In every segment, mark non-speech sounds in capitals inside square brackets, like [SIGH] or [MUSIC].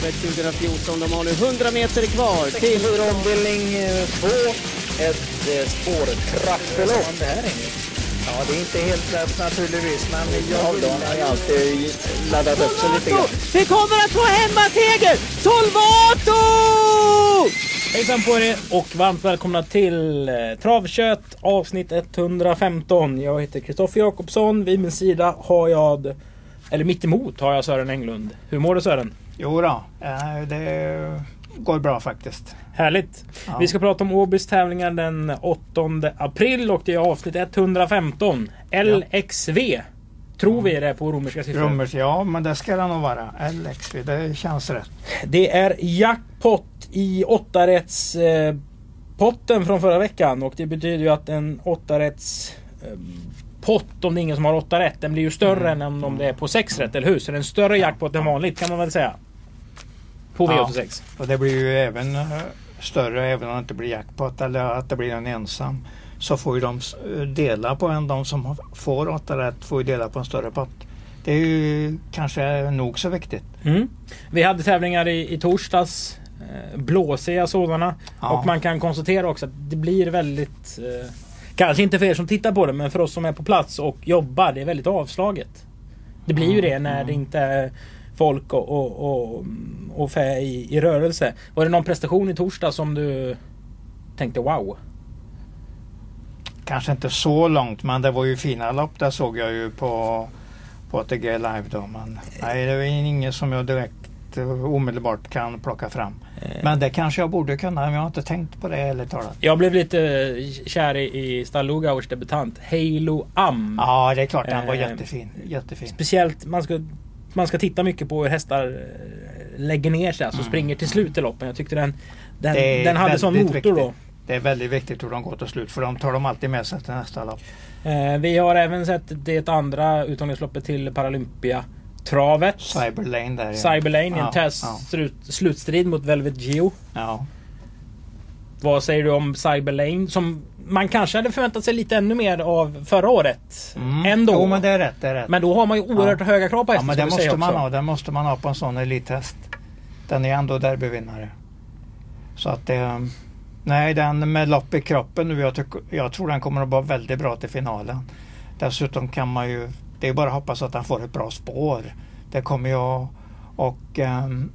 Åbytravet 2014. De har nu 100 meter kvar till... Ombildning 2. Ett eh, spårtrappelopp. Ja, det är inte helt lätt naturligtvis, men jag vill... har ju alltid laddat upp sig lite grann. Vi kommer att få hemmaseger! Solvato! Hejsan på er och varmt välkomna till eh, Travkött avsnitt 115. Jag heter Kristoffer Jakobsson. Vid min sida har jag, eller mitt emot har jag Sören Englund. Hur mår du Sören? Jo då, eh, det går bra faktiskt. Härligt! Ja. Vi ska prata om Åbys tävlingar den 8 april och det är avsnitt 115. LXV. Tror vi det på romerska siffror. Rummers, ja men det ska det nog vara. LXV, det känns rätt. Det är jackpot i 8 rätts eh, potten från förra veckan och det betyder ju att en 8 rätts eh, pott om det är ingen som har 8 rätt den blir ju större än om, det är på 6 rätt, eller hur? Så det är en större jackpot än vanligt kan man väl säga. På Ja. V86. Och det blir ju även eh, större även om det inte blir jackpot eller att det blir en ensam. Så får ju de s- dela på en. De som får åtta rätt får ju dela på en större pott. Det är ju kanske nog så viktigt. Mm. Vi hade tävlingar i, i torsdags. Eh, blåsiga sådana. Ja. Och man kan konstatera också att det blir väldigt... Eh, kanske inte för er som tittar på det men för oss som är på plats och jobbar. Det är väldigt avslaget. Det blir ju det när det inte är folk och, och, och, och fä i, i rörelse. Var det någon prestation i torsdag som du tänkte wow? Kanske inte så långt men det var ju fina lopp. Där såg jag ju på, på ATG live då. Men nej, det är ingen som jag direkt eh, omedelbart kan plocka fram. Men det kanske jag borde kunna, men jag har inte tänkt på det ärligt talat. Jag blev lite kär i, i Stallugauers debutant Halo Am. Ja, det är klart den var Eh, jättefin. jättefin. Speciellt, man ska, man ska titta mycket på hur hästar eh, lägger ner sig, alltså springer till slut i loppen. Jag tyckte den, den, Mm. Den hade sån motor väldigt då. viktigt. Det är väldigt viktigt hur de går till slut för de tar de alltid med sig till nästa lopp. Eh, vi har även sett det andra uttagningsloppet till Paralympia travet. Cyberlane där. ja. Cyberlane i en Ja, test ja. slut, slutstrid mot Velvet Geo. Ja. Vad säger du om Cyberlane? Som man kanske hade förväntat sig lite ännu mer av förra året. Mm. Ändå. Jo, men det är rätt. Det är rätt. Men då har man ju oerhört Ja. höga krav på ja, hästen. men ska det måste man också. ha. Det måste man ha på en sån elittest. Den är ändå derbyvinnare. Så att det... Nej, den med lopp i kroppen nu. Jag, tycker, jag tror den kommer att vara väldigt bra till finalen. Dessutom kan man ju... Det är bara att hoppas att den får ett bra spår. Det kommer att och, ehm,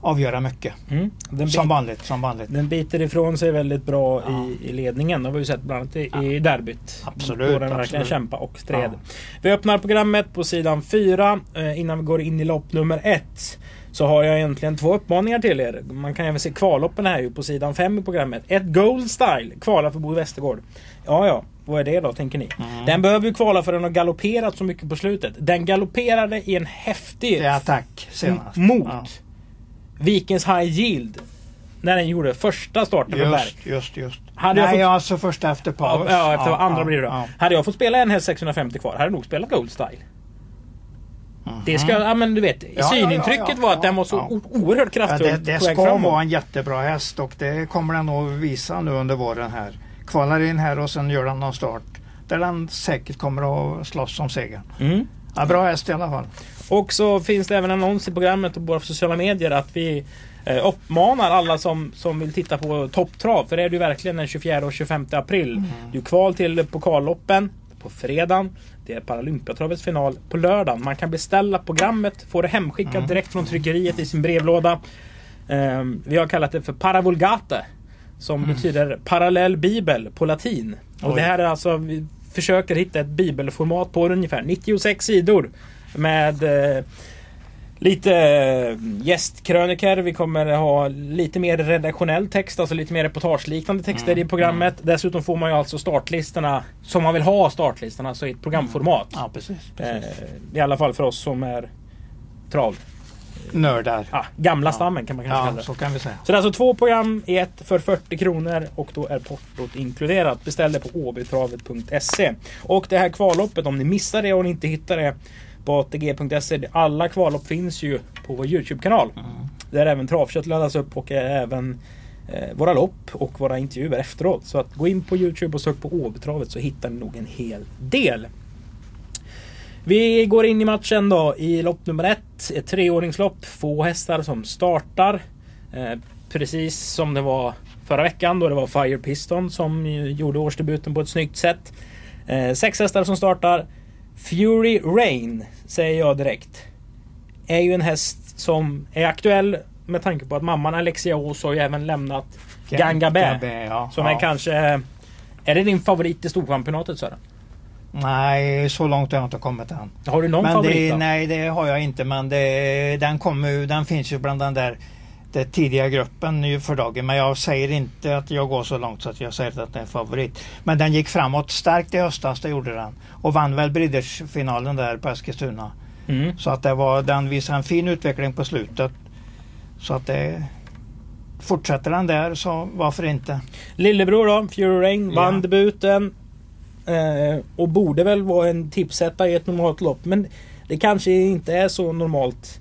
avgöra mycket. Mm. Den, Som vanligt. Som vanligt. den biter ifrån sig väldigt bra Ja. i, i ledningen. Det har vi sett bland annat i, i derbyt. Absolut, Då den verkligen kämpa och stred. Ja. Vi öppnar programmet på sidan 4. Eh, innan vi går in i lopp nummer 1. Så har jag egentligen två uppmaningar till er. Man kan även se kvalloppen här ju på sidan 5 i programmet. Ett Gold Style kvalar för Bo Westergård. Ja, ja. Vad är det då, tänker ni? Mm. Den behöver ju kvala för den har galopperat så mycket på slutet. Den galopperade i en häftig Det attack senast. mot Ja. Vikens High Yield. När den gjorde första starten med Berg. Just, just, just. Hade jag Nej, fått- alltså första efter paus. Ja, efter andra blir det då. ja. Hade jag fått spela en häst 650 kvar hade jag nog spelat Gold Style. Det ska, ja men du vet, Mhm. Ja, ja, synintrycket ja, ja, var att den var så ja. oerhört Ja, kraftfull det det ska framåt. vara en jättebra häst och det kommer den nog visa nu under våren här. Kvalar in här och sen gör den någon start där den säkert kommer att slåss om segern. Mm. Ja, bra häst i alla fall. Och så finns det även annons i programmet och på våra sociala medier att vi eh, uppmanar alla som, som vill titta på topptrav. För det är det ju verkligen den 24 och 25 april. Mm. Det är kval till pokalloppen på fredagen. Det är Paralympiatravets final på lördagen. Man kan beställa programmet, få det hemskickat Mm. direkt från tryckeriet i sin brevlåda. Ehm, vi har kallat det för Paravulgate. Som betyder parallell bibel på latin. Och Mm. Oj. det här är alltså, vi försöker hitta ett bibelformat på ungefär 96 sidor. Med eh, lite eh, gästkröniker. Vi kommer ha lite mer redaktionell text, alltså lite mer reportageliknande texter Mm, i programmet. Dessutom får man ju alltså startlistorna som man vill ha startlistorna, alltså i ett programformat. Ja, precis. Eh, precis. I alla fall för oss som är trav. Nördar. Ah, gamla stammen kan man kanske Ja, kalla det. så kan vi säga. Så det är alltså två program i ett för 40 kronor och då är portot inkluderat. Beställ det på åbytravet.se. Och det här kvalloppet, om ni missar det och ni inte hittar det på ATG.se. Alla kvallopp finns ju på vår Youtube-kanal. Där även travkött laddas upp och även eh, våra lopp och våra intervjuer efteråt. Så att gå in på Youtube och sök på Åbytravet så hittar ni nog en hel del. Vi går in i matchen då i lopp nummer ett. Ett treåringslopp. Få hästar som startar. Eh, precis som det var förra veckan då det var Fire Piston som gjorde årsdebuten på ett snyggt sätt. Eh, sex hästar som startar. Fury Rain säger jag direkt. Är ju en häst som är aktuell med tanke på att mamman Alexia Ås har ju även lämnat Gangabä. Ja. Som ja. är kanske... Är det din favorit i Storchampionatet Sören? Nej, så långt har jag inte kommit än. Har du någon men favorit det? Nej, det har jag inte. Men det, den, kommer, den finns ju bland den där den tidiga gruppen nu för dagen. Men jag säger inte att jag går så långt så att jag säger att det är favorit. Men den gick framåt starkt i höstas, det gjorde den. Och vann väl Breeders-finalen där på Eskilstuna. Mm. Så att det var, den visade en fin utveckling på slutet. Så att det... Fortsätter den där så varför inte? Lillebror då, Fury Rain, vann debuten. Eh, och borde väl vara en tipsetta i ett normalt lopp. Men det kanske inte är så normalt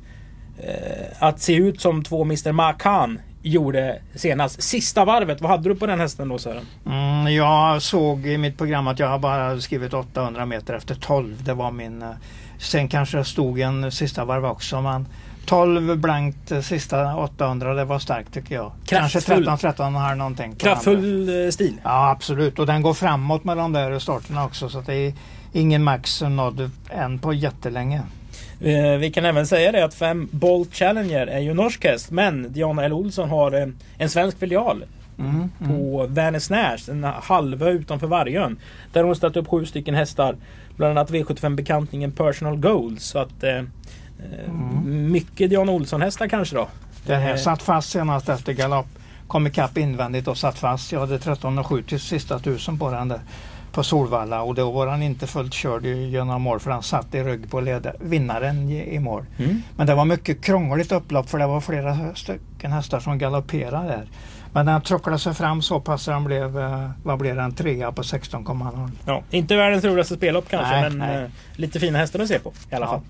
att se ut som två Mr Makan gjorde senast. Sista varvet, vad hade du på den hästen då Sören? Mm, jag såg i mitt program att jag har bara skrivit 800 meter efter 12. Det var min... eh, Sen kanske det stod en sista varv också men 12 blankt eh, sista 800 det var starkt tycker jag. Kanske Kraftfull. 13 13 här någonting. Kraftfull eh, stil. Ja absolut och den går framåt med de där starterna också så det är ingen max nådd än på jättelänge. Eh, vi kan även säga det att fem Bolt Challenger är ju norsk häst. Men Diana L Olsson har eh, en svensk filial Mm, mm. på Vänersnäs, en halvö utanför Vargön. Där har hon ställt upp sju stycken hästar. Bland annat V75-bekantningen Personal Goals. Så att eh, eh, mycket Diana Olsson-hästar kanske då. Den här satt fast senast efter galopp. Kom ikapp invändigt och satt fast. Jag hade 13,7 till sista tusen på den där. På Solvalla och då var han inte fullt körd genom mål för han satt i rygg på led, vinnaren i, i mål. Mm. Men det var mycket krångligt upplopp för det var flera stycken hästar som galopperade där. Men den trucklade sig fram så pass han blev, eh, vad blev den, trea på 16,0. Ja, inte världens roligaste spellopp kanske, Nej, men nej. Eh, lite fina hästar att se på i alla Ja. fall.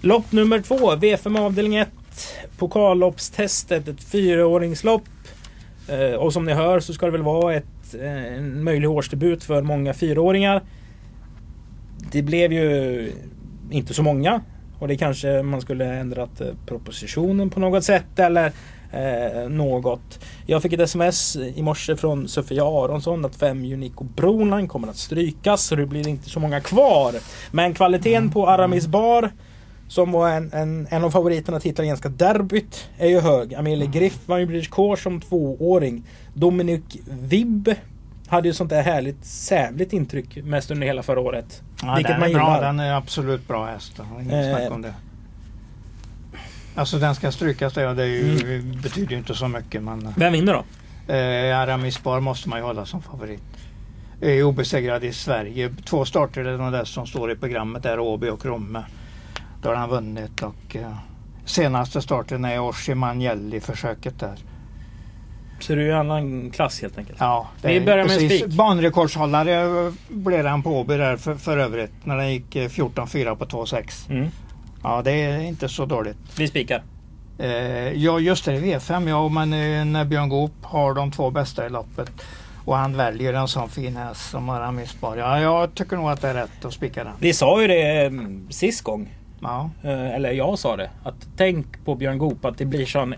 Lopp nummer två, V5 avdelning 1. Pokalloppstestet, ett fyraåringslopp. Eh, och som ni hör så ska det väl vara ett, eh, en möjlig årsdebut för många fyraåringar. Det blev ju inte så många. Och det kanske man skulle ändrat eh, propositionen på något sätt eller eh, något. Jag fick ett sms i morse från Sofia Aronsson att fem Unico Broline kommer att strykas så det blir inte så många kvar. Men kvaliteten på Aramis Bar som var en, en, en av favoriterna till italienska derbyt är ju hög. Amelie Griff var ju British Core som tvååring. Dominic Vibb hade ju sånt där härligt sävligt intryck mest under hela förra året. Ja, Vilket den man är bra, gillar. den är absolut bra häst. Det Inget Eh. snack om det. Alltså den ska strykas det, det ju, betyder ju inte så mycket men Vem vinner då? eh, Aramis Bar måste man ju hålla som favorit. Är obesegrad i Sverige. Två starter är de där som står i programmet är Åby och Romme. Då har han vunnit och eh, senaste starten är Orsi Manjelli försöket där. Så det är en annan klass helt enkelt. Ja, det Vi börjar med precis. spik. Banrekordshållare eh, blev han på Åby där för, för övrigt när den gick eh, 14-4 på 2,6. Mm. Ja, det är inte så dåligt. Vi spikar. Eh, ja, just det, V5 ja, men eh, när Björn Goop har de två bästa i loppet och han väljer en sån fin häst som Aramis Bar. Ja, jag tycker nog att det är rätt att spika den. Vi sa ju det sist gång. Ja, Eh, Eller jag sa det. Att tänk på Björn Goop att det blir sån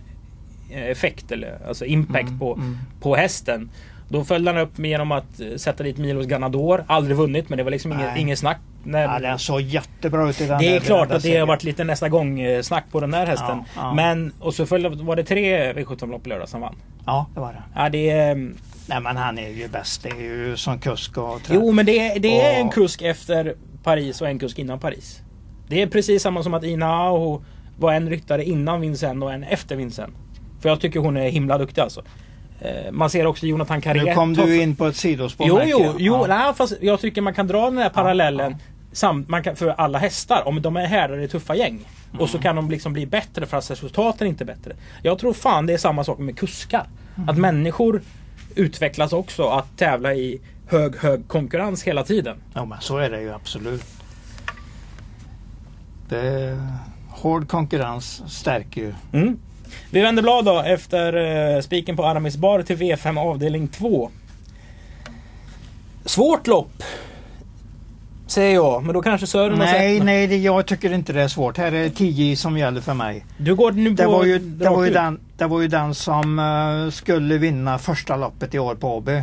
eh, effekt eller alltså impact Mm, på, mm. på hästen. Då följde han upp med genom att eh, sätta dit Milos Ganador. Aldrig vunnit men det var liksom inget, inget snack. När, ja den såg jättebra ut i den det är där klart att det har varit lite nästa gång snack på den där hästen. Ja, ja. Men och så följde, var det tre V75-lopp i lördags han vann. Ja, det var det. Ja, det Nej, men han är ju bäst. Det är ju som kusk och trä. Jo men det, det är en Och- kusk efter Paris och en kusk innan Paris. Det är precis samma som att Ina Aho var en ryttare innan Vincennes och en efter Vincennes. För jag tycker hon är himla duktig alltså. Eh, Man ser också Jonathan Carré. Nu kom du in på ett sidospår Jo, jo, jo Ja. nej, fast jag tycker man kan dra den här parallellen. ja. Samt, man kan, för alla hästar, om de är härdade i tuffa gäng. Och så kan de liksom bli bättre fast resultaten inte är bättre. Jag tror fan det är samma sak med kuskar. Att människor utvecklas också att tävla i hög, hög konkurrens hela tiden. Ja, men så är det ju absolut. Det hård konkurrens stärker ju. Mm. Vi vänder blad då efter uh, spiken på Aramis bar till V5 avdelning 2. Svårt lopp. Säger jag, men då kanske Sören har Nej, sett nej, det, jag tycker inte det är svårt. Här är 10 som gäller för mig. Du går nu Det var ju, det var ju, den, det var ju den som eh, skulle vinna första loppet i år på Åby.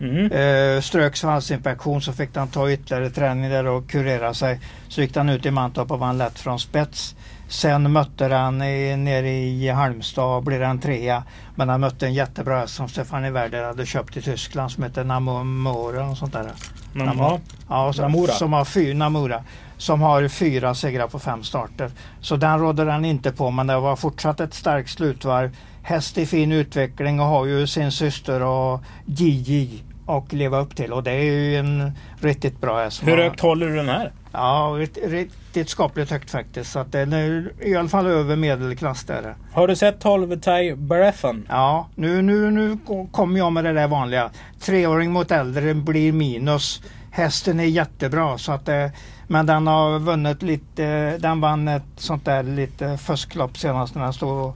Mm. Uh, strök svansinfektion så fick han ta ytterligare träning där och kurera sig. Så gick han ut i Mantorp och vann lätt från spets. Sen mötte han i, nere i Halmstad och blev han trea. Men han mötte en jättebra häst som Stefan Werder hade köpt i Tyskland som heter Namora och sånt där. Ja. Ja, som, Namura. Som har fy, Namura. Som har fyra segrar på fem starter. Så den rådde han inte på men det var fortsatt ett starkt slutvarv. Häst i fin utveckling och har ju sin syster och Gigi och leva upp till och det är ju en riktigt bra häst. Hur högt håller du den här? Ja, riktigt, skapligt högt faktiskt. Så att den är i alla fall över medelklass där. Har du sett 12 Ty Berethan? Ja, nu, nu, nu kommer jag med det där vanliga. Treåring mot äldre blir minus. Hästen är jättebra så att det, men den har vunnit lite, den vann ett sånt där lite fusklopp senast när den stod,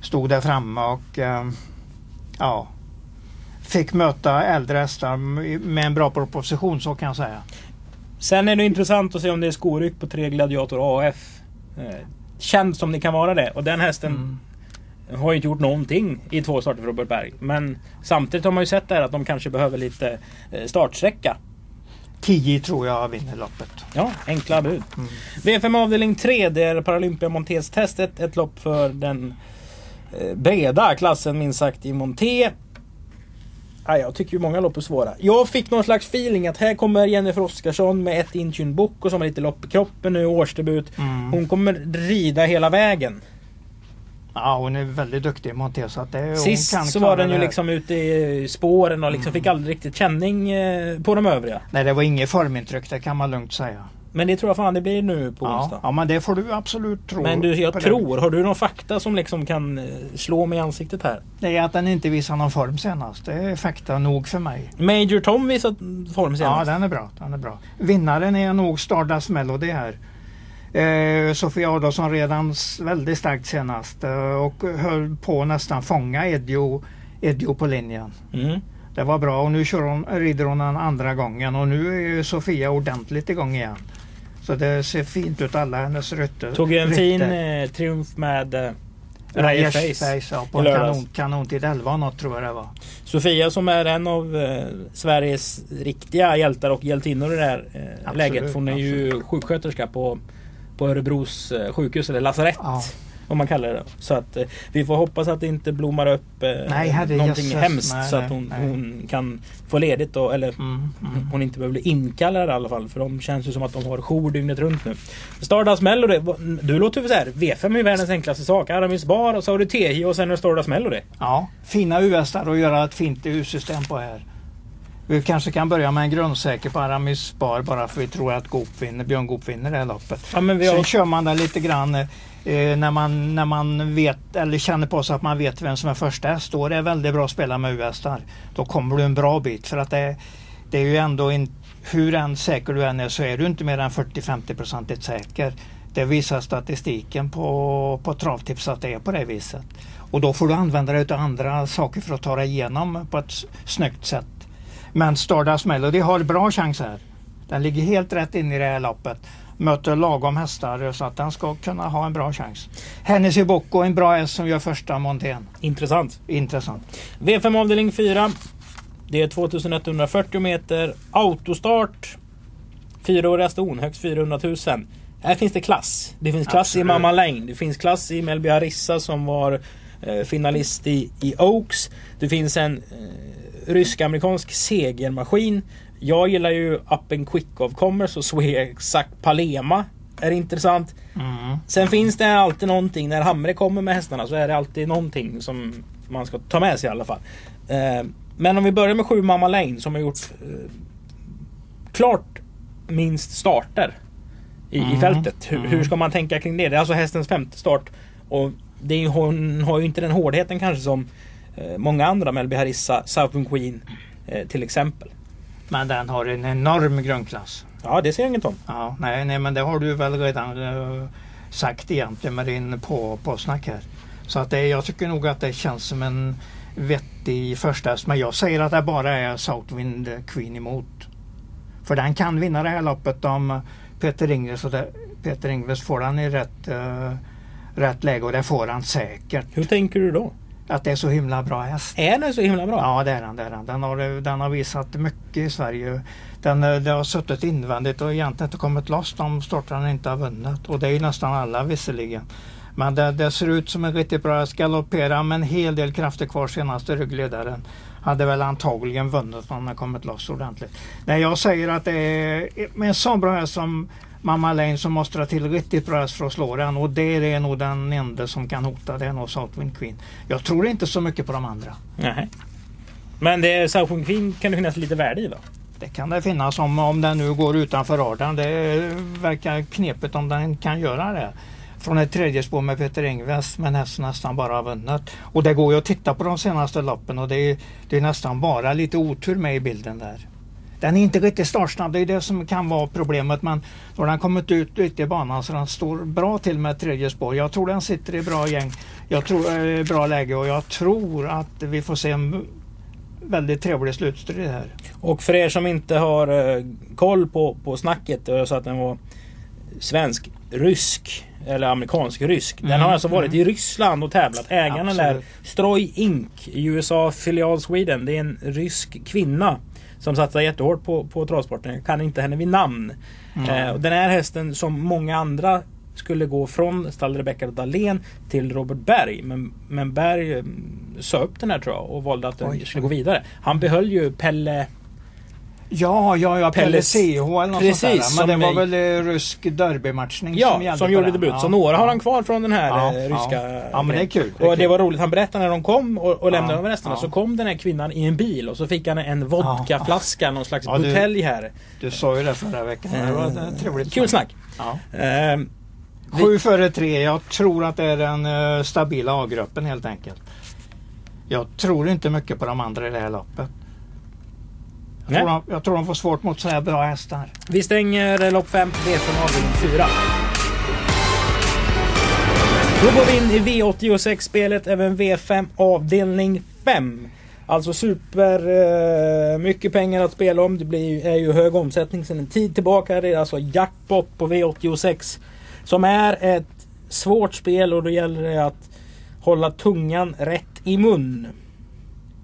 stod där framme och eh, ja, fick möta äldre hästar med en bra proposition så kan jag säga. Sen är det intressant att se om det är skoryck på tre Gladiator AF. Eh, Känd som ni kan vara det. Och den hästen Mm. har ju inte gjort någonting i två starter för Robert Berg. Men samtidigt har man ju sett där att de kanske behöver lite eh, startsträcka. 10 tror jag vinner loppet. Ja, enkla bud. Mm. V5 avdelning 3, det är Paralympia Montés-testet. Ett lopp för den eh, breda klassen minst sagt i Monté. Ja, jag tycker ju många lopp är svåra. Jag fick någon slags feeling att här kommer Jennifer Oskarsson med ett Intune Book och som har lite lopp i kroppen nu, årsdebut. Mm. Hon kommer rida hela vägen. Ja, hon är väldigt duktig monté så att det, Sist så var den ju liksom ute i spåren och liksom Mm. fick aldrig riktigt känning eh, på de övriga. Nej, det var inget formintryck, det kan man lugnt säga. Men det tror jag fan det blir nu på Ja, onsdag. ja, men det får du absolut tro. Men du, jag på det. tror, har du någon fakta som liksom kan eh, slå mig i ansiktet här? Det är att den inte visar någon form senast. Det är fakta nog för mig. Major Tom visat form Ja, senast. den är bra. Den är bra. Vinnaren är nog Stardust Melody här. Eh, Sofia Adolfsson redan väldigt starkt senast eh, och höll på nästan fånga Edio, Edio på linjen. Mm. Det var bra och nu kör hon, rider hon den andra gången och nu är Sofia ordentligt igång igen. Så det ser fint ut alla hennes rytter. Tog ju en fin rytter. eh, triumf med eh, Rajesh Face, Face. ja, på en kanon, kanontid 11 något tror jag det var. Sofia som är en av eh, Sveriges riktiga hjältar och hjältinnor i det här eh, Absolut, läget. Hon är ju sjuksköterska på, på Örebros eh, sjukhus, eller lasarett. Ja. Om man kallar det. Så att eh, vi får hoppas att det inte blommar upp eh, Nej, herre någonting jösses, hemskt. nej, så att hon, hon kan få ledigt då. Eller Mm, mm. hon inte behöver bli inkallad i alla fall. För de känns ju som att de har jour dygnet runt nu. Stardust Melody. vad- Du låter ju så här. V5 är världens enklaste sak. Aramis Bar och så har du TJ och sen är det Stardust Melody. Ja, fina US-ar och göra ett fint US-system på här. Vi kanske kan börja med en grundsäker på Aramis Spar bara för vi tror att Goop vinner, Björn Goop vinner det här loppet. Ja, vi Sen har... kör man det lite grann eh, när, man, när man vet eller känner på sig att man vet vem som är första häst. Då är det väldigt bra att spela med US-ar. Då kommer du en bra bit för att det, det är ju ändå inte hur än säker du än är så är du inte mer än 40-50% säker. Det visar statistiken på, på travtips att det är på det viset. Och då får du använda dig av andra saker för att ta dig igenom på ett snyggt sätt. Men Stardust Melody har bra chans här. Den ligger helt rätt in i det här loppet. Möter lagom hästar så att den ska kunna ha en bra chans. Hennessy Bocco, en bra häst som gör första montén. Intressant. Intressant. V5 avdelning 4. Det är 2140 meter. Autostart. Fyraåriga ston, högst 400 000. Här finns det klass. Det finns klass Absolut. i Mamma Lane. Det finns klass i Melby Harissa som var eh, finalist i, i Oaks. Det finns en eh, rysk-amerikansk segermaskin. Jag gillar ju Up and Quick of Commerce och Swexac Palema. Är intressant. Mm. Sen finns det alltid någonting, när Hamre kommer med hästarna så är det alltid någonting som man ska ta med sig i alla fall. Eh, men om vi börjar med sju Mamma Lane som har gjort eh, klart minst starter i, i Mm. fältet. Hur, Mm. hur ska man tänka kring det? Det är alltså hästens femte start. Och det är, hon har ju inte den hårdheten kanske som eh, många andra, Melby Harissa, Southern Queen till exempel. Men den har en enorm grundklass. Ja, det ser jag inget om. Ja, nej, nej, men det har du väl redan eh, sagt egentligen med din på, påsnack här. Så att det, jag tycker nog att det känns som en vettig första. Men jag säger att det bara är Southwind Queen emot. För den kan vinna det här loppet om Peter Ingves, och det, Peter Ingves får den i rätt, uh, rätt läge och det får han säkert. Hur tänker du då? Att det är så himla bra häst. Är den så himla bra? Ja det är den. Det är den. Den, har, den har visat mycket i Sverige. Den, eh, det har suttit invändigt och egentligen inte kommit loss de startarna inte har vunnit. Och det är ju nästan alla visserligen. Men det, det ser ut som en riktigt bra häst. Galopperar med en hel del krafter kvar senaste ryggledaren. Hade väl antagligen vunnit om den kommit loss ordentligt. Nej jag säger att det är med en sån bra häst som Mamma Lane så måste det till riktigt bra för att slå den och det är nog den enda som kan hota. Är nog Southwind Queen. Jag tror inte så mycket på de andra. Nej. Men det Southwind Queen kan det finnas lite värde i då? Det kan det finnas om, om den nu går utanför radarn. Det verkar knepigt om den kan göra det. Från ett tredje spår med Peter Engvest men hästen nästan bara har vunnit. Och det går ju att titta på de senaste loppen och det är, det är nästan bara lite otur med i bilden där. Den är inte riktigt startsnabb, det är det som kan vara problemet. Men då har den kommit ut lite i banan så den står bra till med tredje spår. Jag tror den sitter i bra gäng. Jag tror eh, bra läge och jag tror att vi får se en väldigt trevlig slutstrid här. Och för er som inte har uh, koll på, på snacket, jag sa att den var svensk, rysk eller amerikansk-rysk. Den mm, har alltså varit mm. i Ryssland och tävlat. Ägaren där, Stroj Inc. i USA, filial Sweden. Det är en rysk kvinna som satsar jättehårt på, på travsporten. Jag kan inte henne vid namn. Mm. Eh, och den här hästen som många andra skulle gå från stall Rebecca Dahlén till Robert Berg. Men, men Berg eh, sa upp den här tror jag och valde att den Oj. skulle gå vidare. Han behöll ju Pelle Ja, ja, ja, Pelle CH eller något Precis, sånt där. Men det var väl eh, rysk derbymatchning ja, som gällde som gjorde debut. Ja, så några har han kvar från den här ja, eh, ryska... Ja. ja, men det är kul. Det är och kul. det var roligt. Han berättade när de kom och, och lämnade över resterna. Så kom den här kvinnan i en bil och så fick han en vodkaflaska, någon slags ja, butelj här. Du sa ju det förra veckan. Det var ett trevligt Kul snack. Ja. Ehm, Sju före tre. Jag tror att det är den uh, stabila A-gruppen helt enkelt. Jag tror inte mycket på de andra i det här loppet. Jag tror, de, jag tror de får svårt mot så här bra hästar. Vi stänger lopp 5, V5 avdelning 4. Då går vi in i V86-spelet, även V5 avdelning 5. Alltså super uh, mycket pengar att spela om. Det blir, är ju hög omsättning sedan en tid tillbaka. Det är alltså jackpot på V86. Som är ett svårt spel och då gäller det att hålla tungan rätt i mun.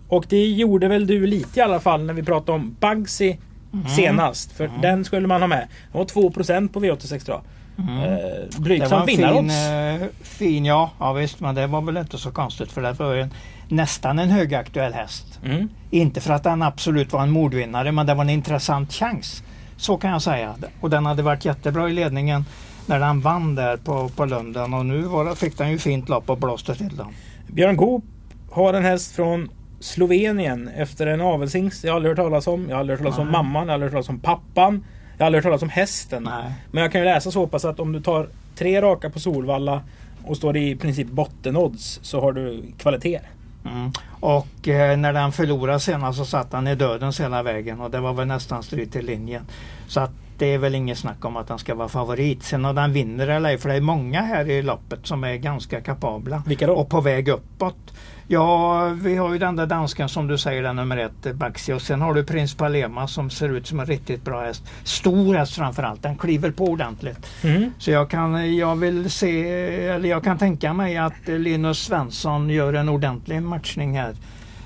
Och det gjorde väl du lite i alla fall när vi pratade om Bugsy mm. senast. För mm. den skulle man ha med. Det var 2% på V86 tror jag. Mm. Eh, blygsamt vinnarodds. Fin, eh, fin ja, ja visst men det var väl inte så konstigt för det var en, nästan en högaktuell häst. Mm. Inte för att den absolut var en mordvinnare men det var en intressant chans. Så kan jag säga. Och den hade varit jättebra i ledningen när den vann där på, på Lunden och nu var, fick den ju fint lopp och blåste till dem. Björn Goop har en häst från Slovenien efter en avelshingst jag aldrig hört talas om. Jag har aldrig hört talas Nej. om mamman, jag har aldrig hört talas om pappan. Jag har aldrig hört talas om hästen. Nej. Men jag kan ju läsa så pass att om du tar tre raka på Solvalla och står i princip bottenodds så har du kvalitet. Mm. Och eh, när den förlorade senast så satt han i dödens hela vägen och det var väl nästan strid till linjen. Så att det är väl inget snack om att han ska vara favorit. Sen om den vinner eller ej, för det är många här i loppet som är ganska kapabla. Vilka då? Och på väg uppåt. Ja, vi har ju den där dansken som du säger, den nummer ett, Baxi. Och sen har du Prins Palema som ser ut som en riktigt bra häst. Stor häst framförallt, den kliver på ordentligt. Mm. Så jag kan, jag vill se, eller jag kan tänka mig att Linus Svensson gör en ordentlig matchning här.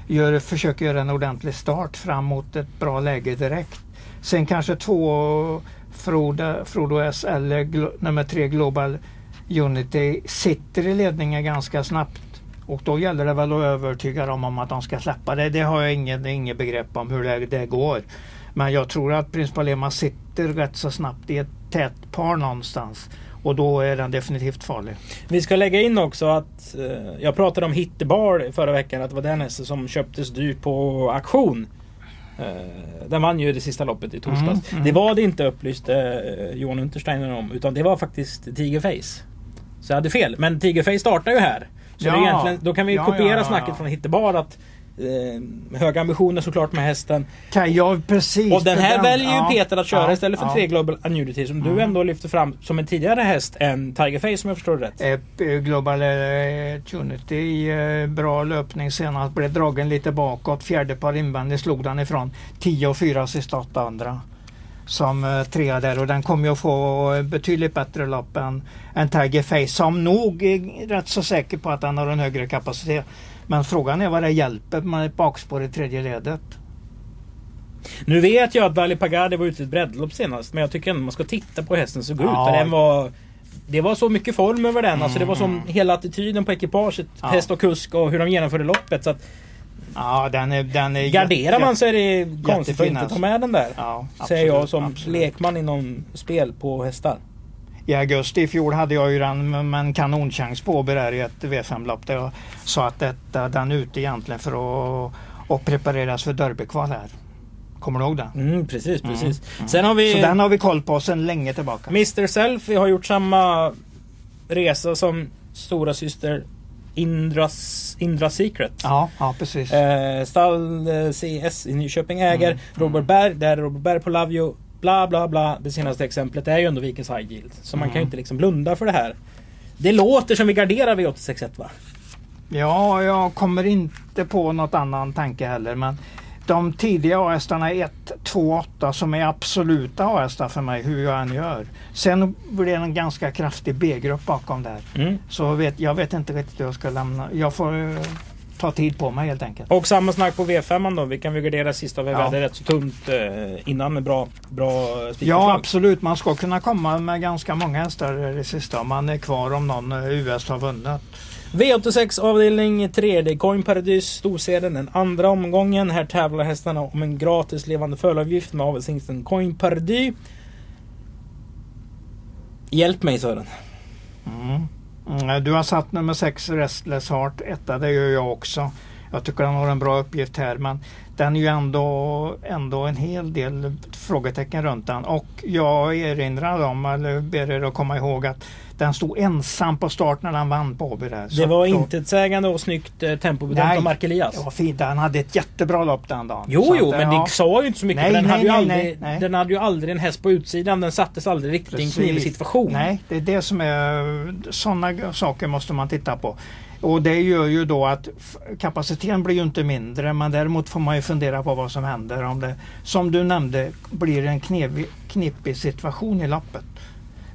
Gör, försöker göra en ordentlig start fram mot ett bra läge direkt. Sen kanske två Frodo, Frodo S eller nummer tre Global Unity sitter i ledningen ganska snabbt och då gäller det väl att övertyga dem om att de ska släppa det. Det har jag inget, inget begrepp om hur det, det går. Men jag tror att Prins Palema sitter rätt så snabbt i ett tätt par någonstans. Och då är den definitivt farlig. Vi ska lägga in också att eh, jag pratade om Hittebar förra veckan. Att det var den hästen som köptes dyrt på auktion. Eh, den vann ju det sista loppet i torsdags. Mm, mm. Det var det inte upplyste eh, Johan Untersteiner om. Utan det var faktiskt Tigerface. Så jag hade fel. Men Tigerface startar ju här. Så ja. egentligen, då kan vi ja, kopiera ja, snacket från Hittebar att eh, höga ambitioner såklart med hästen. Kan jag precis. Och den här den, väljer ju Peter att köra istället för tre Global Annuity som mm. du ändå lyfter fram som en tidigare häst än Tigerface om jag förstår det rätt. Eh, Global Annuity, eh, bra löpning senast. Blev dragen lite bakåt. Fjärde par invändigt slog den ifrån. 10 och 4 sista åtta andra. Som eh, trea där och den kommer ju att få betydligt bättre lopp än, än Tiger Face som nog är rätt så säker på att den har en högre kapacitet. Men frågan är vad det hjälper med ett bakspår i tredje ledet. Nu vet jag att Valley Pagade var ute i ett breddlopp senast men jag tycker ändå man ska titta på hur hästen såg ut. Ja. Den var, det var så mycket form över den. Alltså det var som hela attityden på ekipaget. Ja. Häst och kusk och hur de genomförde loppet. Så att Ja, den är, den är garderar man så är det konstigt att inte ta alltså. med den där. Ja, säger jag absolut, som absolut. lekman inom spel på hästar. I augusti i fjol hade jag ju den med en kanonchans på där i ett V5-lopp där jag sa att detta, den är ute egentligen för att och prepareras för derbykval här. Kommer du ihåg det? Mm, precis, precis. Sen har vi Så den har vi koll på sedan länge tillbaka. Mr Selfie har gjort samma resa som stora syster Indras, Indra Secret. Ja, ja precis. Eh, stall eh, CS i Nyköping äger Mm, Robert Berg. Där är Robert Berg på Lavio. Bla bla bla. Det senaste exemplet är ju ändå Vikens High Yield. Så man kan ju Mm. inte liksom blunda för det här. Det låter som vi garderar V861 va? Ja, jag kommer inte på något annan tanke heller. Men de tidiga A-hästarna 1, 2, 8 som är absoluta A-hästar för mig hur jag än gör. Sen blir det en ganska kraftig B-grupp bakom där. Mm. Så vet, jag vet inte riktigt hur jag ska lämna. Jag får eh, ta tid på mig helt enkelt. Och samma snack på V5 då. Vi kan väl gardera sista. Vi Ja. hade rätt så tunt eh, innan med bra, bra Ja spikerslag. absolut, man ska kunna komma med ganska många hästar i det sista om man är kvar om någon eh, US har vunnit. V86 avdelning 3D Coin Paradis storseden den andra omgången. Här tävlar hästarna om en gratis levande fölavgift med avelshingsten Coin Paradis. Hjälp mig Sören. Mm. mm, Du har satt nummer 6 Restless Heart etta, det gör jag också. Jag tycker han har en bra uppgift här men den är ju ändå, ändå en hel del frågetecken runt den. Och jag erinrar om, eller ber er att komma ihåg att den stod ensam på start när den vann på Åby där. Så Det var intetsägande och snyggt eh, tempobedömt av Mark Elias. Det var fint, han hade ett jättebra lopp den dagen. Jo, Så jo, att, men ja. det sa ju inte så mycket. Nej, den, nej, hade ju nej, aldrig, nej, den hade ju aldrig en häst på utsidan. Den sattes aldrig riktigt i en knivig situation. Nej, det är det som är... Sådana saker måste man titta på. Och det gör ju då att kapaciteten blir ju inte mindre men däremot får man ju fundera på vad som händer om det, som du nämnde, blir en knevig, knepig situation i loppet.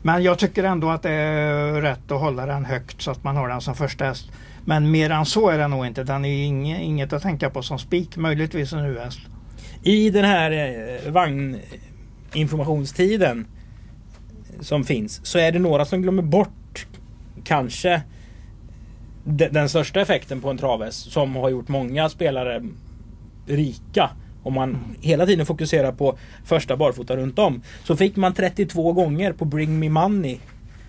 Men jag tycker ändå att det är rätt att hålla den högt så att man har den som första häst. Men mer än så är det nog inte. Den är inget, inget att tänka på som spik, möjligtvis en U-häst. I den här eh, vagninformationstiden som finns så är det några som glömmer bort kanske de, den största effekten på en travhäst som har gjort många spelare rika. Om man hela tiden fokuserar på första barfota runt om. Så fick man 32 gånger på Bring Me Money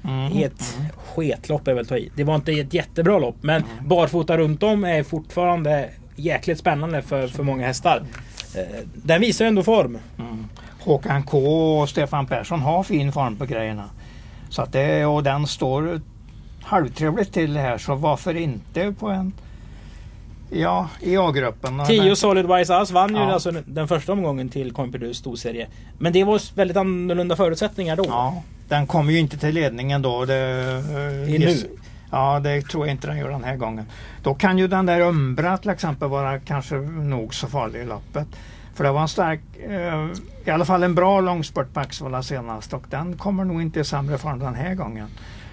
Mm. i ett sketlopp är väl ta i. Det var inte ett jättebra lopp men barfota runt om är fortfarande jäkligt spännande för, för många hästar. Eh, Den visar ändå form. Mm. Håkan K och Stefan Persson har fin form på grejerna. Så att det, och den står halvtrevligt till här så varför inte på en Ja, i A-gruppen. 10 Solid Wise Ass vann ju Ja. alltså den första omgången till Coinperdus storserie. Men det var väldigt annorlunda förutsättningar då. Ja, den kommer ju inte till ledningen då. Det, eh, I nu? gis- Ja, det tror jag inte den gör den här gången. Då kan ju den där Umbra till exempel vara kanske nog så farlig i loppet. För det var en stark, eh, i alla fall en bra långspurt på Axevalla senast och den kommer nog inte i sämre form den här gången.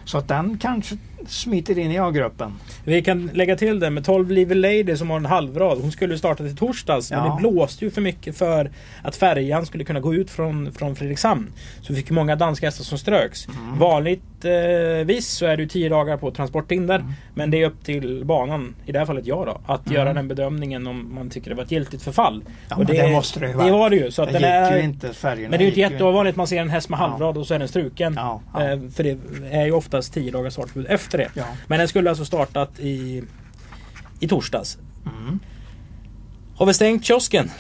Så att den kanske smiter in i A-gruppen. Vi kan lägga till det med 12 Live Lady som har en halvrad. Hon skulle starta till torsdags men Ja. det blåste ju för mycket för att färjan skulle kunna gå ut från, från Fredrikshamn. Så vi fick många danska hästar som ströks. Mm. Vanligtvis så är det ju 10 dagar på transporthinder. Mm. Men det är upp till banan, i det här fallet jag då, att göra den bedömningen om man tycker det var ett giltigt förfall. Ja, Och men det måste det ju vara. Det var det ju. Så att det gick är, ju inte färgerna. men det är ju inte jätteovanligt man ser en häst med Ja. halvrad och så är den struken. Ja, ja. Eh, För det är ju oftast 10 dagars startförbud efter det. Ja. Men den skulle alltså startat i, i torsdags. Mm. Har vi stängt kiosken?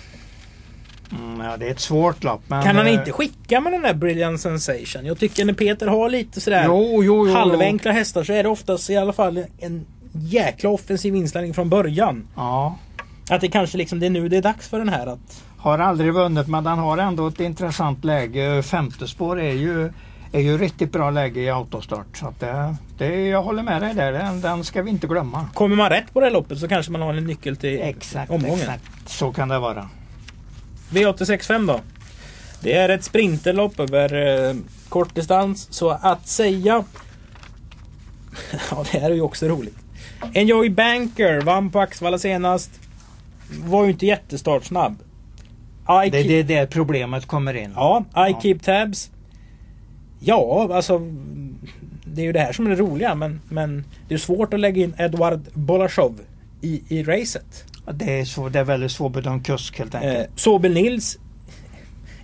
Mm, ja, det är ett svårt lopp. Men, Kan han eh, inte skicka med den där Brilliant Sensation? Jag tycker när Peter har lite sådär Jo, jo, jo. halvenkla hästar så är det oftast i alla fall en jäkla offensiv inställning från början. Ja. Att det kanske liksom det är nu det är dags för den här att... Har aldrig vunnit men den har ändå ett intressant läge. Femte spår är ju, är ju riktigt bra läge i autostart. Så det, det, jag håller med dig där. Den, den ska vi inte glömma. Kommer man rätt på det här loppet så kanske man har en nyckel till Exakt, omgången. exakt. Så kan det vara. V865 då. Det är ett sprinterlopp över eh, kortdistans. Så att säga... [LAUGHS] ja, det här är ju också roligt. Enjoy Banker vann på Axvalla senast. Var ju inte jättestartsnabb. I Det är keep- det där problemet kommer in. Ja, I Ja. keep tabs. Ja, alltså... Det är ju det här som är det roliga men, men det är svårt att lägga in Edward Bolashov i, i racet. Det är, så, det är väldigt svårbedömd kusk helt enkelt. Eh, Sobel Nils.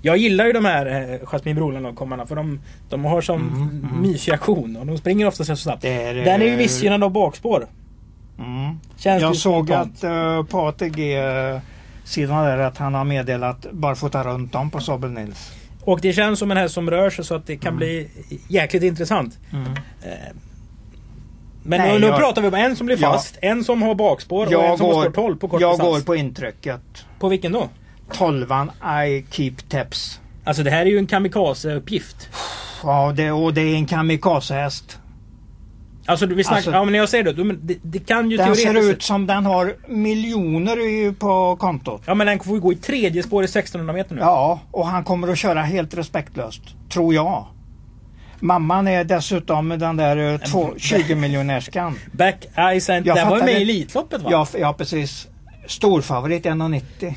Jag gillar ju de här eh, Jasmin Broland-kommarna för de, de har som Mm, mm. mysig aktion och de springer ofta så snabbt. Det är, Den är ju eh, missgynnad av bakspår. Mm. Jag såg att uh, på ATG-sidan där att han har meddelat barfota runt om på Sabel Nils. Och det känns som en häst som rör sig så att det kan Mm. bli jäkligt intressant. Mm. Eh, Men Nej, nu, jag- pratar vi om en som blir Ja. fast, en som har bakspår och en som har går, spår 12 på kort jag distans. går på intrycket. På vilken då? Tolvan I keep taps. Alltså det här är ju en kamikaze-uppgift. Ja, det, och det är en kamikazehäst. Alltså vi snackar, Alltså- ja men jag säger det, det, det kan ju Den ser ut som den har miljoner på kontot. Ja men den får ju gå i tredje spår i 1600 meter nu. Ja, och han kommer att köra helt respektlöst. Tror jag. Mamman är dessutom den där eh, två- 20 miljonärskan. [LAUGHS] Back and... Jag Den var ju med i. Elitloppet va? Ja, ja, precis. Storfavorit 1,90.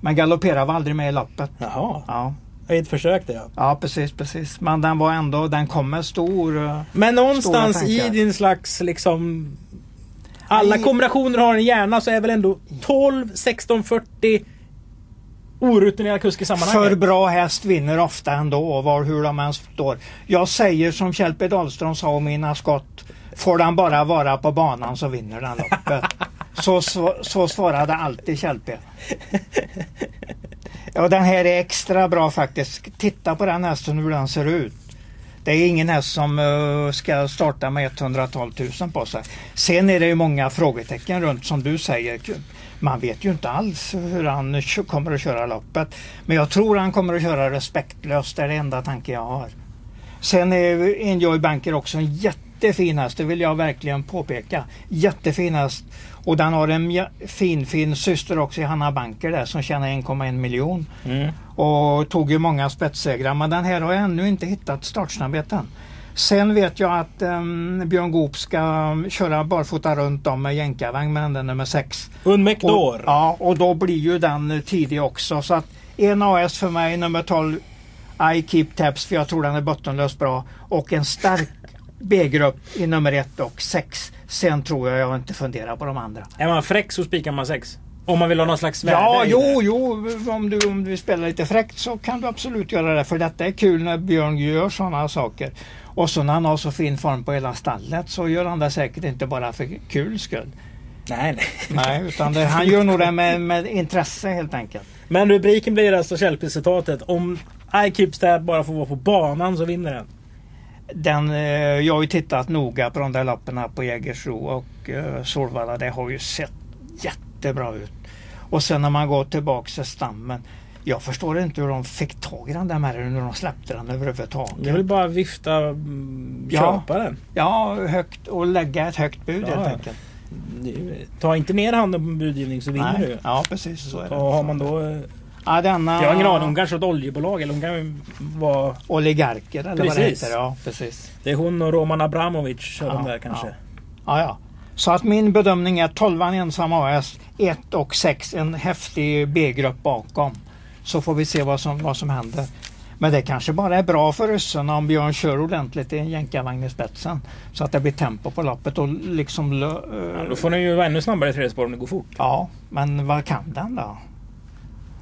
Men galopperade var aldrig med i loppet. Jaha, Ja, ett försök det ja. ja precis, precis. Men den var ändå, den kom med stor... eh, Men någonstans i din slags liksom... Alla kombinationer har en hjärna så är väl ändå 12, 16, 40 orutinerad kusk i sammanhanget. För bra häst vinner ofta ändå, var hur de än står. Jag säger som Kjell-P Dahlström sa om mina skott. Får den bara vara på banan så vinner den loppet. [LAUGHS] så, så, så svarade alltid Kjell-P. Ja, den här är extra bra faktiskt. Titta på den hästen hur den ser ut. Det är ingen häst som eh, ska starta med 112 000 på sig. Sen är det ju många frågetecken runt som du säger. Man vet ju inte alls hur han kommer att köra loppet. Men jag tror han kommer att köra respektlöst. Det är det enda tanken jag har. Sen är Enjoy Banker också en jättefin häst. Det vill jag verkligen påpeka. Jättefin häst. Och den har en fin fin syster också i Hanna Banker där som tjänar 1,1 miljon. Mm. Och tog ju många spetssegrar. Men den här har jag ännu inte hittat startsnabbheten. Sen vet jag att ehm, Björn Goop ska köra barfota runt om med jänkarvagn med den nummer 6. Unmek Och, Dor. ja, och då blir ju den tidig också. Så att en AS för mig, nummer 12 I Keep Tabs för jag tror den är bottenlöst bra. Och en stark B-grupp i nummer 1 och 6. Sen tror jag jag inte funderar på de andra. Är man fräck så spikar man sex. Om man vill ha någon slags värde Ja, jo, jo, om du, om du vill spela lite fräckt så kan du absolut göra det. För detta är kul när Björn gör sådana saker. Och så när han har så fin form på hela stallet så gör han det säkert inte bara för kul skull. Nej, nej. Nej, utan det, han gör nog det med, med intresse helt enkelt. Men rubriken blir alltså Källpris-citatet. Om I Keep Stab bara får vara på banan så vinner den. Den, eh, jag har ju tittat noga på de där lapparna på Jägersro och eh, Solvalla. Det har ju sett jättebra ut. Och sen när man går tillbaks till stammen. Jag förstår inte hur de fick tag i den där med när de släppte den överhuvudtaget. Det är väl bara vifta mm, Ja. köpa den. Ja, högt och lägga ett högt bud Ja, helt ja. enkelt. Ta inte ner handen på budgivning så vinner du. Nej. Ja, precis så är det. Och har man då... Ja, denna... Jag har ingen aning, hon kanske har ett oljebolag eller hon kan vara... Oligarker eller vad det Precis. heter. Ja, precis. Det är hon och Roman Abramovic kör de Ja, där kanske. Ja, ja. Så att min bedömning är 12 ensam AS, 1 och 6 en häftig B-grupp bakom. Så får vi se vad som, vad som händer. Men det kanske bara är bra för ryssarna om Björn kör ordentligt i en jänkarvagn i spetsen. Så att det blir tempo på loppet och liksom... Ja, då får den ju vara ännu snabbare i tredje spår om det går fort. Ja, men vad kan den då?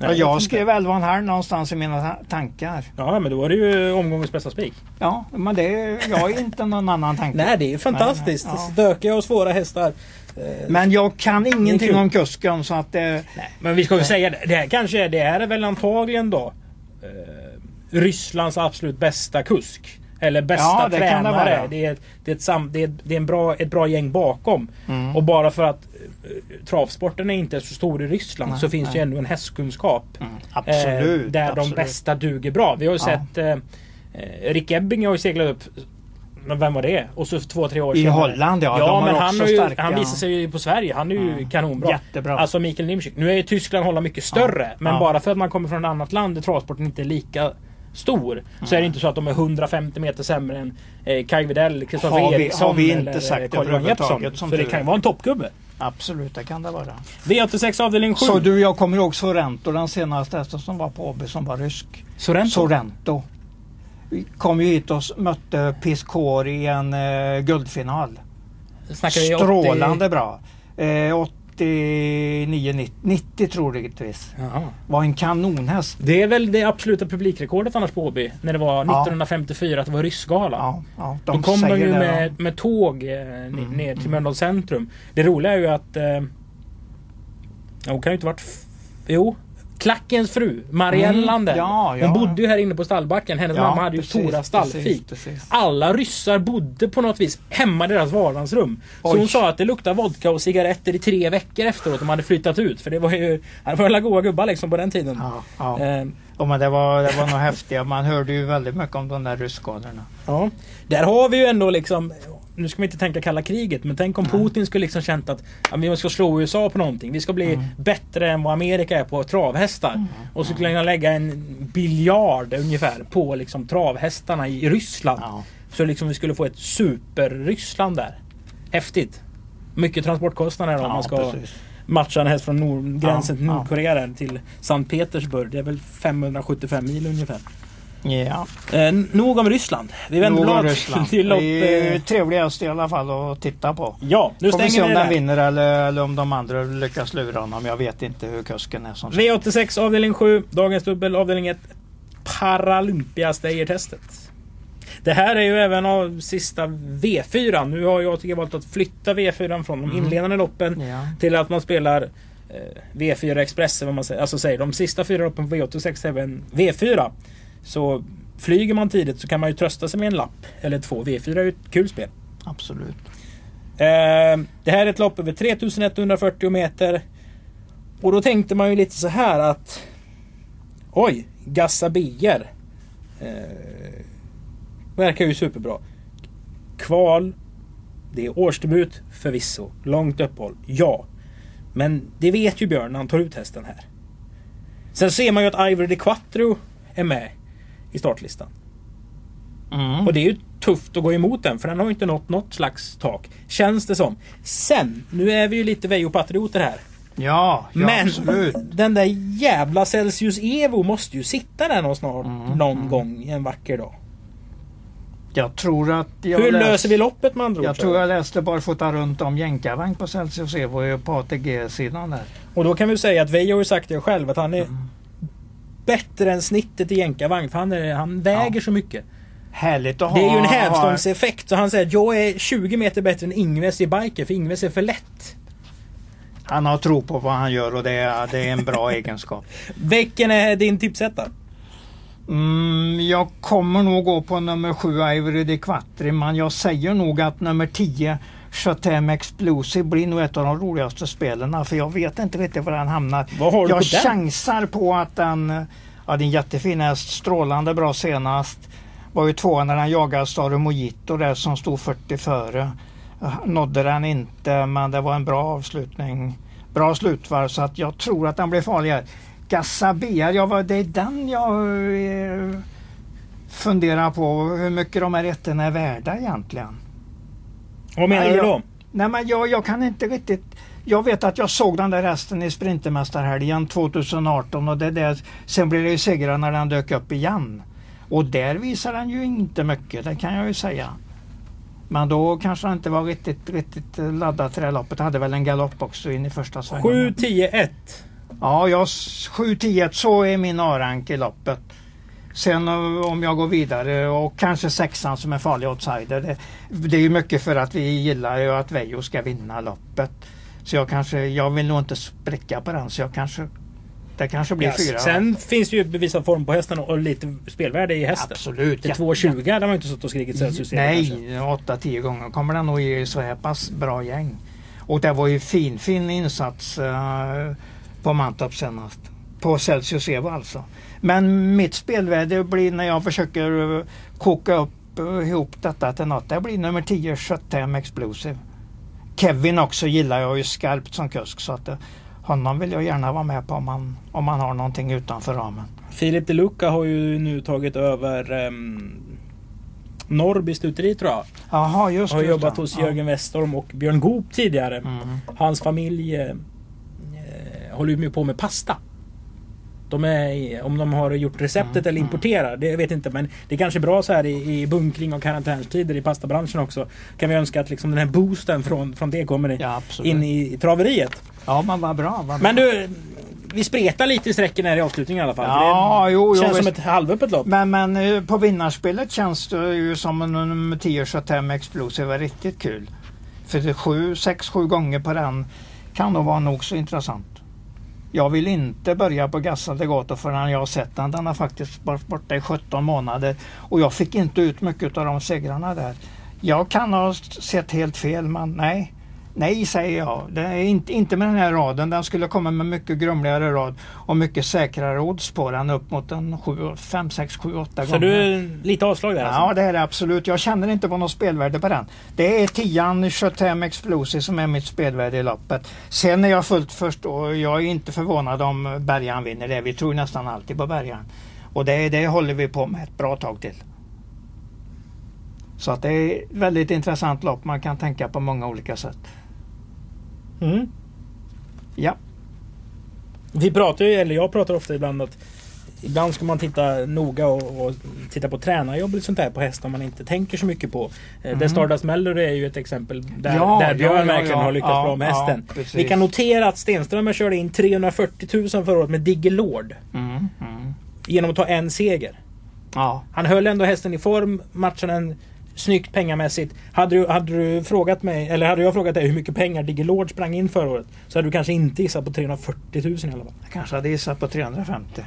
Nej, jag inte. skrev 11,5 någonstans i mina ta- tankar. Ja, men då var det ju omgångens bästa spik. Ja, men det jag har inte någon annan tanke. [LAUGHS] Nej, det är fantastiskt. Nej, nej, ja. Stökiga och svåra hästar. Eh, Men jag kan ingenting om kusken så att det... Men vi ska ju säga det. Det här kanske är, det här är väl antagligen då eh, Rysslands absolut bästa kusk. Eller bästa Ja, det det tränare. vara. Det, är, det, är ett sam, det, är, det är en bra, ett bra gäng bakom. Mm. Och bara för att eh, travsporten är inte så stor i Ryssland Nej, så finns nej. det ju ändå en hästkunskap. Mm, absolut. Eh, där absolut. de bästa duger bra. Vi har ju Ja. sett eh, eh, Rick Ebbing har ju seglat upp Men vem var det? Och så två, tre år I senare. Holland, ja. Ja, men han, ju, starka. han visar sig ju på Sverige. Han är ju Ja. kanonbra. Jättebra. Alltså Mikael Nimczyk. Nu är ju Tyskland hålla mycket större. Ja. Men Ja. bara för att man kommer från ett annat land där travsporten inte är lika stor. Så är det inte så att de är 150 meter sämre än eh, Kaj Widell, Kristoffer Eriksson har vi inte eller sagt Carl-Johan Jeppsson. Så det kan ju vara en toppgubbe. Absolut, det kan det vara. V86 avdelning 7. Så du, jag kommer ihåg Sorrento, den senaste hästen som var på AB som var rysk. Sorrento. Sorrento. Vi kom ju hit och mötte Piscor i en eh, guldfinal. Vi 80 Strålande bra. Eh, 89, 90, 90 troligtvis. Jaha. Var en kanonhäst. Det är väl det absoluta publikrekordet annars på Åby. När det var 1954 att det var ryssgala. Ja, ja, Då de kom de ju med, ja. med tåg eh, n- ner till Mölndals centrum. Det roliga är ju att... Eh, ja, hon kan ju inte varit... Jo. Klackens fru, Marielle Mm, Lander. ja, ja. Hon bodde ju här inne på stallbacken. Hennes Ja, mamma hade ju precis, stora stallfik. Alla ryssar bodde på något vis hemma i deras vardagsrum. Så hon sa att det luktade vodka och cigaretter i tre veckor efteråt. De hade flyttat ut. För det var ju... [LAUGHS] Det var alla goa gubbar liksom på den tiden. Ja. Eh, Ja, men det var, det var nog [LAUGHS] häftiga. Man hörde ju väldigt mycket om de där ryssskadorna. Ja, där har vi ju ändå liksom nu ska vi inte tänka kalla kriget, men tänk om Putin skulle liksom känt att ja, vi ska slå USA på någonting. Vi ska bli Mm. bättre än vad Amerika är på travhästar. Och så skulle han lägga en biljard ungefär på liksom travhästarna i Ryssland. Ja. Så liksom vi skulle få ett super-Ryssland där. Häftigt. Mycket transportkostnader om Ja, man ska precis. matcha en häst från nord, gränsen till. Nordkorea till Sankt Petersburg. Det är väl 575 mil ungefär. Ja. Eh, nog om Ryssland. Vi vänder blad Ryssland. till lopp... Det är Eh, trevligast i alla fall att titta på. ja, nu Får vi se stänger om den vinner eller, eller om de andra lyckas lura honom. Jag vet inte hur kusken är som V86 avdelning 7, dagens dubbel avdelning 1. Paralympia Steyr-testet. Det här är ju även av sista V4. Nu har jag tycker valt att flytta V4 från de Mm. inledande loppen Ja. till att man spelar eh, V4 Express. Vad man säger. Alltså säger de sista fyra loppen på V86 är även V4. Så flyger man tidigt så kan man ju trösta sig med en lapp eller två. V4 är ju ett kul spel. Absolut. Eh, det här är ett lopp över 3140 meter. Och då tänkte man ju lite så här att Oj, Gassa Bier. Eh, verkar ju superbra. Kval. Det är årsdebut förvisso. Långt uppehåll. Ja. Men det vet ju Björn när han tar ut hästen här. Sen ser man ju att Ivory de Quattro är med i startlistan. Mm. Och det är ju tufft att gå emot den för den har ju inte nått något slags tak. Känns det som. Sen, nu är vi ju lite Vejo-patrioter här. Ja, ja Men absolut. den där jävla Celsius Evo måste ju sitta där någon, snart, Mm, någon mm. gång en vacker dag. Jag tror att jag Hur läst- löser vi loppet med andra ord? Jag tror jag läste barfota runt om jänkarvagn på Celsius Evo på ATG-sidan där. Och då kan vi säga att Vejo har ju sagt det själv att han är Mm. Bättre än snittet i jänkarvagn för han, är, han väger så mycket. Härligt att ha. Det är ju en hävstångseffekt så han säger att jag är 20 meter bättre än Ingves i biker för Ingves är för lätt. Han har tro på vad han gör och det är, det är en bra [LAUGHS] egenskap. Vilken är din tipsetta? Mm, jag kommer nog gå på nummer 7 Ivory de Quattri men jag säger nog att nummer 10 Chatem Explosive blir nog ett av de roligaste spelen för jag vet inte riktigt var den hamnar. Vad har du jag på den? chansar på att den, ja det är jättefin häst, strålande bra senast. Var ju tvåa när den jagade Stare Mojito där som stod 40 före. Nådde den inte men det var en bra avslutning. Bra slutvarv så att jag tror att den blir farligare. Gassabia, ja, det är den jag eh, funderar på. Hur mycket de här ettorna är värda egentligen. Vad menar Nej, du jag- då? Nej men jag, jag kan inte riktigt. Jag vet att jag såg den där hästen i Sprintermästarhelgen 2018 och det där, sen blev det ju segrar när den dök upp igen. Och där visar den ju inte mycket, det kan jag ju säga. Men då kanske den inte var riktigt, riktigt laddad till det loppet. Hade väl en galopp också in i första svängen. 7, 10, 1. Ja, jag 7-10 så är min A-rank i loppet. Sen eh, om jag går vidare och kanske sexan som en farlig outsider. Det, det är ju mycket för att vi gillar ju att Vejo ska vinna loppet. Så jag kanske, jag vill nog inte spräcka på den så jag kanske, det kanske blir Ja, fyra. sen finns det ju bevisad form på hästen och lite spelvärde i hästen. Absolut. Till ja. 2,20 hade man inte suttit och skrikit Celsius Evo kanske. Nej, 8-10 gånger kommer den nog ge så här pass bra gäng. Och det var ju fin, fin insats eh, på Mantorp senast. På Celsius Evo alltså. Men mitt spelvärde blir när jag försöker eh, koka upp eh, ihop detta till något. Det blir nummer 10 Sköttem Explosive. Kevin också gillar jag ju skarpt som kusk så att eh, honom vill jag gärna vara med på om man, om man har någonting utanför ramen. Filip De Luca har ju nu tagit över um, Norrby stuteri tror jag. Jaha, just Har jobbat hos Ja. Jörgen Westholm och Björn Goop tidigare. Mm. Hans familj eh, håller ju på med pasta. De är, om de har gjort receptet Mm, eller importerar, det vet jag inte. Men det är kanske bra så här i, i bunkring och karantänstider i pastabranschen också. Kan vi önska att liksom den här boosten från, från det kommer Ja, in i, i traveriet. Ja, men vad bra. Bra. Men du, vi spretar lite i sträcken här i avslutningen i alla fall. Ja, det jo, jo, känns som visst. ett halvöppet lopp. Men, men eh, på vinnarspelet känns det ju som en nummer 10 Chatham Explosive var riktigt kul. För det är sju, sex, sju gånger på den kan nog vara nog så intressant. Jag vill inte börja på Gassa gator förrän jag har sett den. Den har faktiskt varit borta i 17 månader och jag fick inte ut mycket av de segrarna där. Jag kan ha sett helt fel men nej. Nej säger jag. Det är inte, inte med den här raden. Den skulle komma med mycket grumligare rad och mycket säkrare odds på den upp mot en 5, 6, 7, 8 Så gånger. du är lite avslag där Ja alltså? det är det absolut. Jag känner inte på något spelvärde på den. Det är tian Chatham Explosive som är mitt spelvärde i loppet. Sen är jag fullt först och jag är inte förvånad om Bergan vinner det. Vi tror nästan alltid på Bergan. Och det, det håller vi på med ett bra tag till. Så att det är ett väldigt intressant lopp. Man kan tänka på många olika sätt. Mm. Ja, Vi pratar ju, eller jag pratar ofta ibland att Ibland ska man titta noga och, och titta på tränarjobb och sånt där på hästar man inte tänker så mycket på. Mm. Mm. Där Stardust Mellor är ju ett exempel där, Ja, där Björn ja, verkligen ja. har lyckats bra med hästen. Vi kan notera att Stenströmer körde in 340 000 förra året med Digger Lord. mm, mm. Genom att ta en seger. Han höll ändå hästen i form, matchade den snyggt pengamässigt. Hade du, hade du frågat mig, eller hade jag frågat dig hur mycket pengar Digger Lord sprang in förra året. Så hade du kanske inte gissat på 340 000 i alla fall. Jag kanske hade gissat på 350.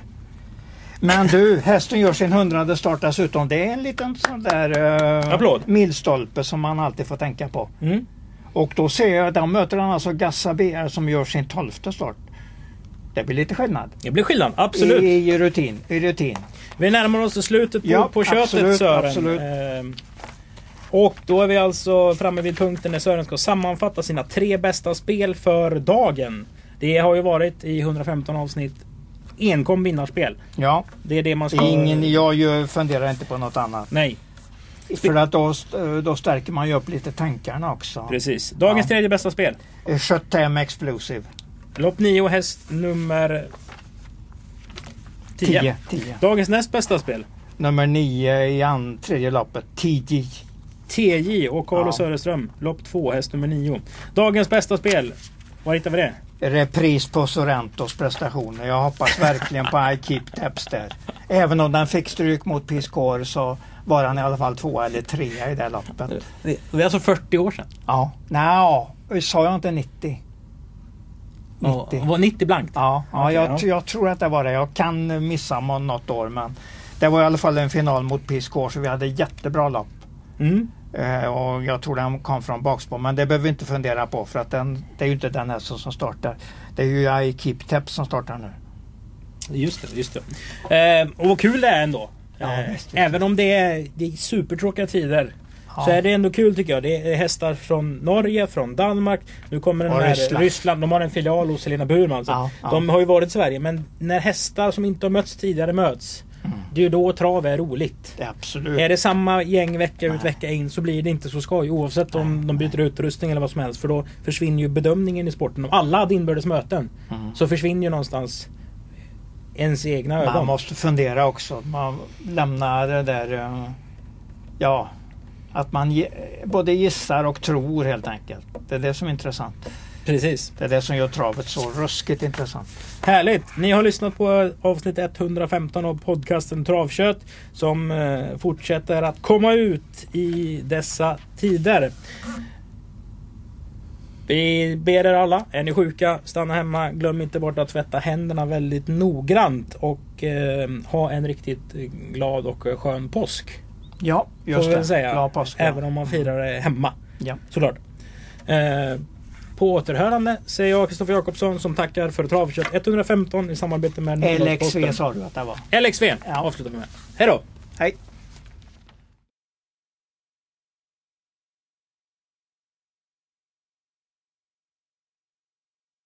Men du, hästen gör sin hundrade start dessutom. Det är en liten sån där uh, Applåd. milstolpe som man alltid får tänka på. Mm. Och då ser jag, där möter han alltså Gassa BR som gör sin tolfte start. Det blir lite skillnad. Det blir skillnad, absolut. I, i rutin. I rutin. Vi närmar oss slutet på, Ja, på köttet absolut, Sören. absolut. Ehm, och då är vi alltså framme vid punkten när Sören ska sammanfatta sina tre bästa spel för dagen. Det har ju varit i 115 avsnitt enkom vinnarspel. Ja, Det är det man ska... ingen, jag funderar inte på något annat. Nej, För att då, då stärker man ju upp lite tankarna också. precis. Dagens Ja. tredje bästa spel. Chatham Explosive. Lopp 9 häst nummer 10. 10. 10. Dagens näst bästa spel. Nummer 9 i an, tredje loppet. TG. TJ och Carlos Ja. Söderström. Lopp 2, häst nummer 9. Dagens bästa spel. Var hittar vi det? repris på Sorrentos prestationer. Jag hoppas verkligen på I Keep Taps där. Även om den fick stryk mot Piscor så var han i alla fall två eller trea i det loppet. Det är alltså 40 år sedan. Ja, Nå, sa jag inte 90? Och 90. var 90 blankt. Ja, ja, Okej, jag, ja. jag tror att det var det. Jag kan missa något år men det var i alla fall en final mot Piscor så vi hade jättebra lopp. Mm. Eh, och jag tror den kom från bakspår men det behöver vi inte fundera på för att den, det är ju inte den hästen som startar. Det är ju I Keep Taps som startar nu. Just det, just det. Eh, och vad kul det är ändå. Ja, eh, även om det är, det är supertråkiga tider. Ja. Så är det ändå kul tycker jag. Det är hästar från Norge, från Danmark. Nu kommer den Och här Ryssland. Ryssland. De har en filial hos Helena Burman. Så Ja, ja. De har ju varit i Sverige. Men när hästar som inte har mötts tidigare möts. Det är ju då trav är roligt. Det är absolut. Är det samma gäng vecka ut vecka in så blir det inte så skoj oavsett om Nej, de byter utrustning eller vad som helst. För då försvinner ju bedömningen i sporten. Om alla hade inbördes möten Mm. så försvinner ju någonstans ens egna Man ögon. måste fundera också. Man lämnar det där... eh, Ja, att man både gissar och tror helt enkelt. Det är det som är intressant. Precis. Det är det som gör travet så ruskigt intressant. Härligt! Ni har lyssnat på avsnitt 115 av podcasten Travkött som eh, fortsätter att komma ut i dessa tider. Vi ber er alla, är ni sjuka, stanna hemma. Glöm inte bort att tvätta händerna väldigt noggrant och eh, ha en riktigt glad och skön påsk. Ja, just det. säga. Glad påsk. ja. Även om man firar det hemma. Ja. Såklart. Eh, på återhörande säger jag Kristoffer Jakobsson som tackar för Travkött 115 i samarbete med LXV sa du att det var. LXV Ja. avslutar vi med. Hej då! Hej!